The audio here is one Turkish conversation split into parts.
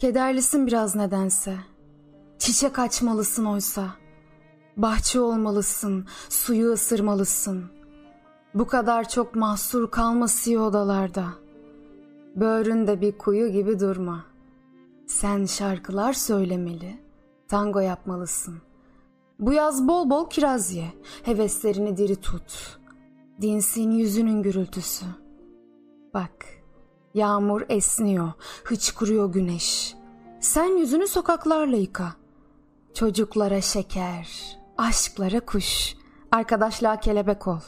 Kederlisin biraz nedense. Çiçek açmalısın oysa. Bahçe olmalısın, suyu ısırmalısın. Bu kadar çok mahsur kalma siyo odalarda. Böğründe bir kuyu gibi durma. Sen şarkılar söylemeli, tango yapmalısın. Bu yaz bol bol kiraz ye, heveslerini diri tut. Dinsin yüzünün gürültüsü. Bak, yağmur esniyor, hıçkırıyor güneş. Sen yüzünü sokaklarla yıka. Çocuklara şeker, aşklara kuş, arkadaşlığa kelebek ol.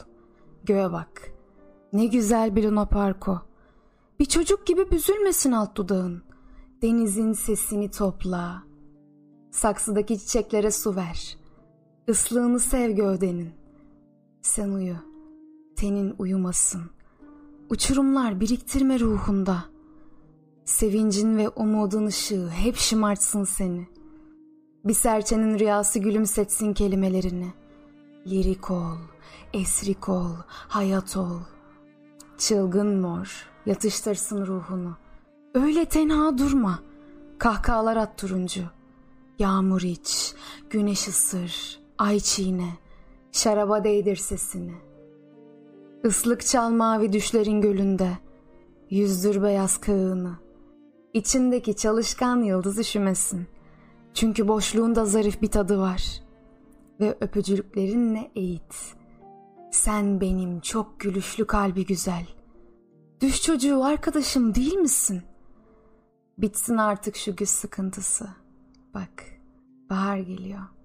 Göğe bak. Ne güzel bir Luna Parko. Bir çocuk gibi büzülmesin alt dudağın. Denizin sesini topla. Saksıdaki çiçeklere su ver. Islığını sev gövdenin. Sen uyu. Tenin uyumasın. Uçurumlar biriktirme ruhunda. Sevincin ve umudun ışığı hep şımartsın seni. Bir serçenin rüyası gülümsetsin kelimelerini. Lirik ol, esrik ol, hayat ol. Çılgın mor, yatıştırsın ruhunu. Öyle tenha durma. Kahkahalar at turuncu. Yağmur iç, güneş ısır, ay çiğne. Şaraba değdir sesini. Islık çal mavi düşlerin gölünde. Yüzdür beyaz kağığını. İçindeki çalışkan yıldız üşümesin. Çünkü boşluğunda zarif bir tadı var. Ve öpücülüklerinle eğit. Sen benim çok gülüşlü kalbi güzel. Düş çocuğu arkadaşım değil misin? Bitsin artık şu güz sıkıntısı. Bak, bahar geliyor.''